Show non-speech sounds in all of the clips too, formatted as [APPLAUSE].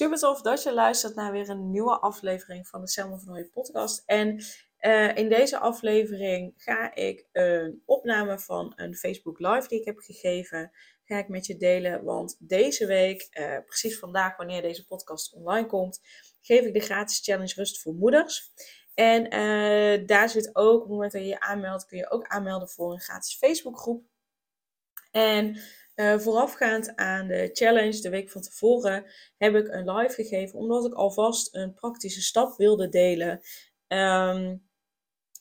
Super tof dat je luistert naar weer een nieuwe aflevering van de Selma van Nooyen podcast. En uh, in deze aflevering ga ik een opname van een Facebook Live die ik heb gegeven, ga ik met je delen. Want deze week, uh, precies vandaag wanneer deze podcast online komt, geef ik de gratis challenge Rust voor Moeders. En uh, daar zit ook, op het moment dat je je aanmeldt, kun je ook aanmelden voor een gratis Facebookgroep. En uh, voorafgaand aan de challenge, de week van tevoren, heb ik een live gegeven, omdat ik alvast een praktische stap wilde delen. Um,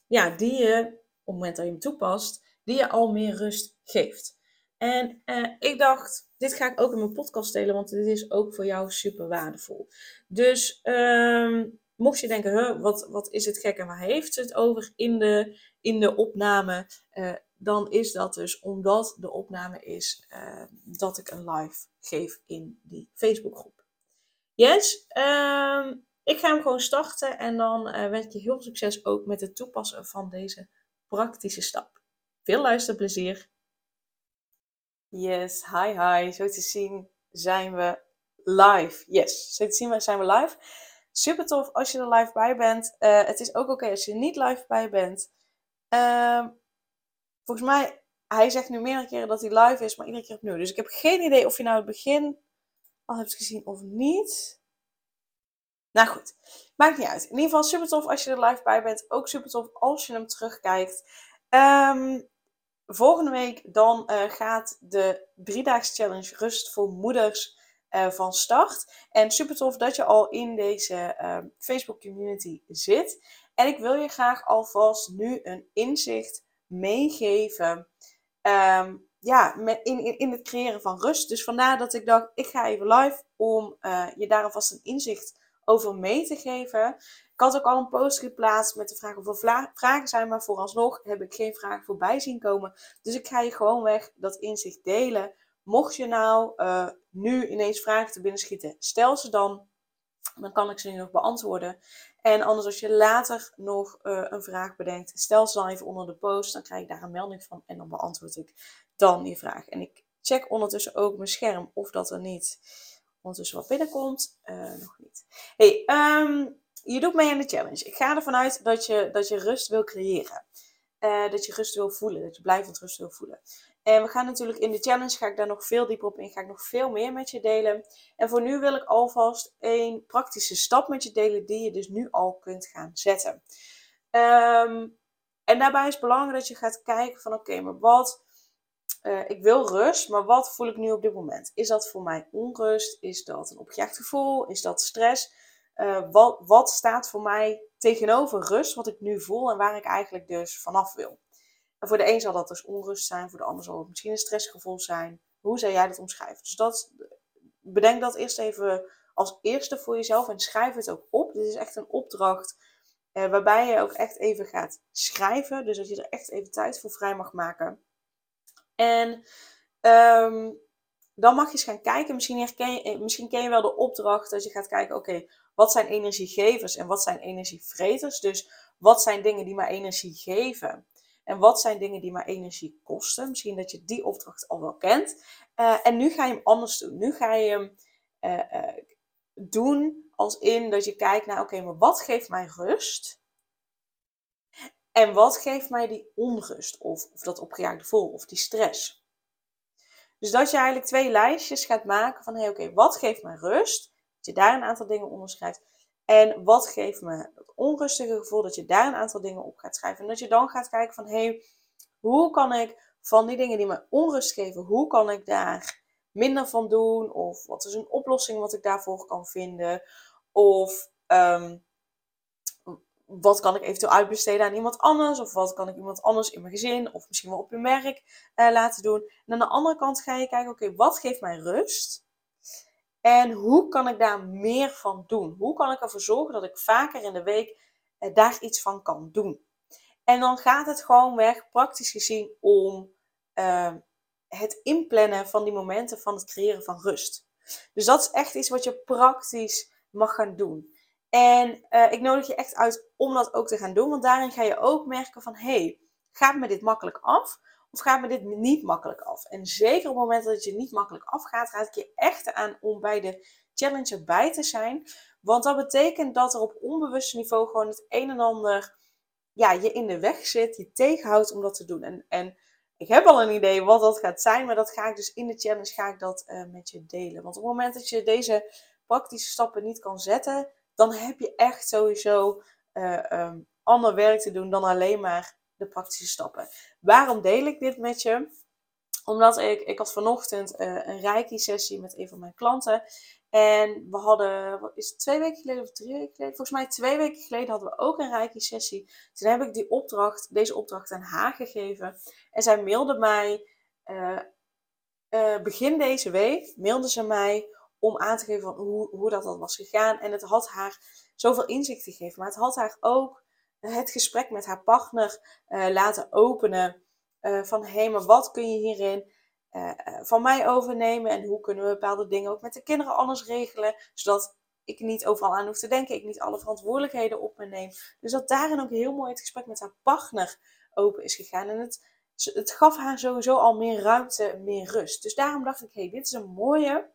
ja, die je, op het moment dat je hem toepast, die je al meer rust geeft. En uh, ik dacht, dit ga ik ook in mijn podcast delen, want dit is ook voor jou super waardevol. Dus um, mocht je denken, huh, wat, wat is het gek en waar heeft het over in de, in de opname? Uh, dan is dat dus omdat de opname is uh, dat ik een live geef in die Facebookgroep. Yes, um, ik ga hem gewoon starten en dan uh, wens ik je heel veel succes ook met het toepassen van deze praktische stap. Veel luisterplezier. Yes, hi hi. Zo te zien zijn we live. Yes, zo te zien zijn we live. Super tof als je er live bij bent. Uh, het is ook oké als je niet live bij bent. Volgens mij, hij zegt nu meerdere keren dat hij live is, maar iedere keer opnieuw. Dus ik heb geen idee of je nou het begin al hebt gezien of niet. Nou goed, maakt niet uit. In ieder geval super tof als je er live bij bent. Ook super tof als je hem terugkijkt. Um, volgende week dan uh, gaat de driedaags challenge Rust voor Moeders uh, van start. En super tof dat je al in deze uh, Facebook community zit. En ik wil je graag alvast nu een inzicht meegeven. Um, ja, in, in, in het creëren van rust. Dus vandaar dat ik dacht, ik ga even live om je daar alvast een inzicht over mee te geven. Ik had ook al een post geplaatst met de vraag of er vragen zijn, maar vooralsnog heb ik geen vragen voorbij zien komen. Dus ik ga je gewoon weg dat inzicht delen. Mocht je nou uh, nu ineens vragen te binnen schieten, stel ze dan. Dan kan ik ze nu nog beantwoorden. En anders als je later nog uh, een vraag bedenkt, stel ze dan even onder de post. Dan krijg ik daar een melding van en dan beantwoord ik dan die vraag. En ik check ondertussen ook mijn scherm of dat er niet ondertussen wat binnenkomt. Uh, nog niet. Hey, um, je doet mee aan de challenge. Ik ga ervan uit dat je, dat je rust wil creëren. Uh, dat je rust wil voelen. Dat je blijvend rust wil voelen. En we gaan natuurlijk in de challenge, ga ik daar nog veel dieper op in. Ga ik nog veel meer met je delen. En voor nu wil ik alvast een praktische stap met je delen. Die je dus nu al kunt gaan zetten. Um, en daarbij is het belangrijk dat je gaat kijken van oké, maar wat uh, ik wil rust, maar wat voel ik nu op dit moment? Is dat voor mij onrust? Is dat een opgejaagd gevoel? Is dat stress? Uh, wat, wat staat voor mij tegenover rust, wat ik nu voel en waar ik eigenlijk dus vanaf wil? Voor de een zal dat dus onrust zijn, voor de ander zal het misschien een stressgevoel zijn. Hoe zou jij dat omschrijven? Dus dat, bedenk dat eerst even als eerste voor jezelf en schrijf het ook op. Dit is echt een opdracht uh, waarbij je ook echt even gaat schrijven. Dus dat je er echt even tijd voor vrij mag maken. En um, dan mag je eens gaan kijken. Misschien, je, eh, misschien ken je wel de opdracht dat je gaat kijken: oké, wat zijn energiegevers en wat zijn energievreters? Dus wat zijn dingen die maar energie geven? En wat zijn dingen die maar energie kosten? Misschien dat je die opdracht al wel kent. Uh, en nu ga je hem anders doen. Nu ga je hem uh, uh, doen als in dat je kijkt naar: oké, maar wat geeft mij rust? En wat geeft mij die onrust of, of dat opgejaagde vol of die stress? Dus dat je eigenlijk twee lijstjes gaat maken van hé hey, oké, wat geeft mij rust? Dat je daar een aantal dingen onderschrijft. En wat geeft me dat onrustige gevoel? Dat je daar een aantal dingen op gaat schrijven. En dat je dan gaat kijken van hé, hey, hoe kan ik van die dingen die me onrust geven, hoe kan ik daar minder van doen? Of wat is een oplossing wat ik daarvoor kan vinden? Of um, wat kan ik eventueel uitbesteden aan iemand anders? Of wat kan ik iemand anders in mijn gezin of misschien wel op mijn werk uh, laten doen? En aan de andere kant ga je kijken, oké, wat geeft mij rust? En hoe kan ik daar meer van doen? Hoe kan ik ervoor zorgen dat ik vaker in de week eh, daar iets van kan doen? En dan gaat het gewoon weg, praktisch gezien, om uh, het inplannen van die momenten van het creëren van rust. Dus dat is echt iets wat je praktisch mag gaan doen. En uh, ik nodig je echt uit om dat ook te gaan doen, want daarin ga je ook merken van, hey, gaat me dit makkelijk af? Of gaat me dit niet makkelijk af? En zeker op het moment dat het je niet makkelijk afgaat, raad ik je echt aan om bij de challenge erbij te zijn. Want dat betekent dat er op onbewust niveau gewoon het een en ander ja, je in de weg zit, je tegenhoudt om dat te doen. En, en ik heb al een idee wat dat gaat zijn, maar dat ga ik dus in de challenge ga ik dat uh, met je delen. Want op het moment dat je deze praktische stappen niet kan zetten, dan heb je echt sowieso uh, um, ander werk te doen dan alleen maar de praktische stappen. Waarom deel ik dit met je? Omdat ik, ik had vanochtend uh, een reiki-sessie met een van mijn klanten. En we hadden, wat is het, twee weken geleden of drie weken geleden? Volgens mij twee weken geleden hadden we ook een reiki-sessie. Toen heb ik die opdracht, deze opdracht aan haar gegeven. En zij mailde mij, uh, uh, begin deze week, mailde ze mij om aan te geven van hoe, hoe dat, dat was gegaan. En het had haar zoveel inzicht gegeven. Maar het had haar ook het gesprek met haar partner uh, laten openen. Uh, van hé, hey, maar wat kun je hierin uh, van mij overnemen? En hoe kunnen we bepaalde dingen ook met de kinderen anders regelen? Zodat ik niet overal aan hoef te denken. Ik niet alle verantwoordelijkheden op me neem. Dus dat daarin ook heel mooi het gesprek met haar partner open is gegaan. En het, het gaf haar sowieso al meer ruimte, meer rust. Dus daarom dacht ik, hé, hey, dit is een mooie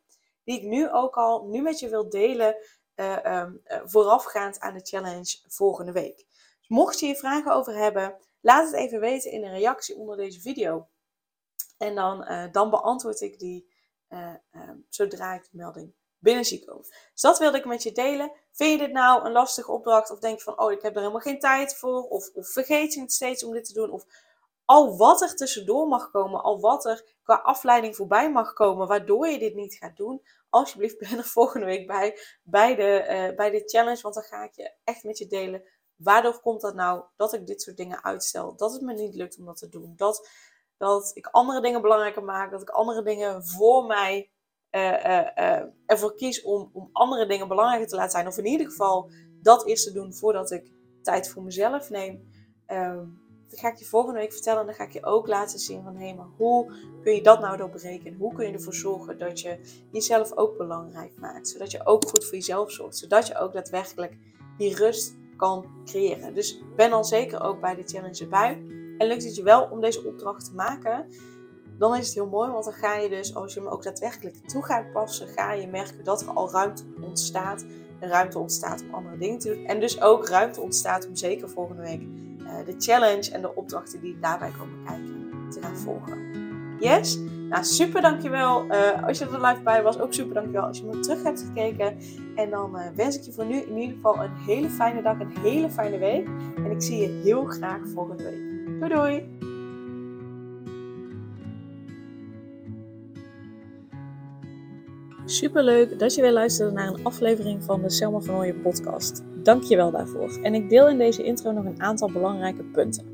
die ik nu ook al, nu met je wil delen. Uh, voorafgaand aan de challenge volgende week. Mocht je hier vragen over hebben, laat het even weten in een reactie onder deze video. En dan, uh, dan beantwoord ik die uh, uh, zodra ik de melding binnen zie komen. Dus dat wilde ik met je delen. Vind je dit nou een lastige opdracht? Of denk je van, oh, ik heb er helemaal geen tijd voor? Of, of vergeet je het steeds om dit te doen? Of al wat er tussendoor mag komen, al wat er qua afleiding voorbij mag komen, waardoor je dit niet gaat doen, alsjeblieft ben er [LAUGHS] volgende week bij, bij de, bij de challenge. Want dan ga ik je echt met je delen Waardoor komt dat nou dat ik dit soort dingen uitstel? Dat het me niet lukt om dat te doen. Dat, dat ik andere dingen belangrijker maak. Dat ik andere dingen voor mij uh, uh, ervoor kies om, om andere dingen belangrijker te laten zijn. Of in ieder geval dat eerst te doen voordat ik tijd voor mezelf neem. Um, dat ga ik je volgende week vertellen. En dan ga ik je ook laten zien van hé, maar hoe kun je dat nou doorbreken? Hoe kun je ervoor zorgen dat je jezelf ook belangrijk maakt? Zodat je ook goed voor jezelf zorgt. Zodat je ook daadwerkelijk die rust kan creëren. Dus ben dan zeker ook bij de challenge erbij. En lukt het je wel om deze opdracht te maken, dan is het heel mooi, want dan ga je dus, als je hem ook daadwerkelijk toe gaat passen, ga je merken dat er al ruimte ontstaat. En ruimte ontstaat om andere dingen te doen. En dus ook ruimte ontstaat om zeker volgende week uh, de challenge en de opdrachten die daarbij komen kijken te gaan volgen. Yes? Nou, super dankjewel uh, als je er live bij was. Ook super dankjewel als je me terug hebt gekeken. En dan uh, wens ik je voor nu in ieder geval een hele fijne dag, een hele fijne week. En ik zie je heel graag volgende week. Doei doei! Super leuk dat je weer luisterde naar een aflevering van de Selma van Ooyen podcast. Dank je wel daarvoor. En ik deel in deze intro nog een aantal belangrijke punten.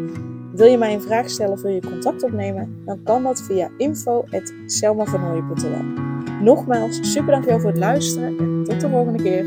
Wil je mij een vraag stellen of wil je contact opnemen? Dan kan dat via info.selmavanhooien.nl Nogmaals, super dankjewel voor het luisteren en tot de volgende keer.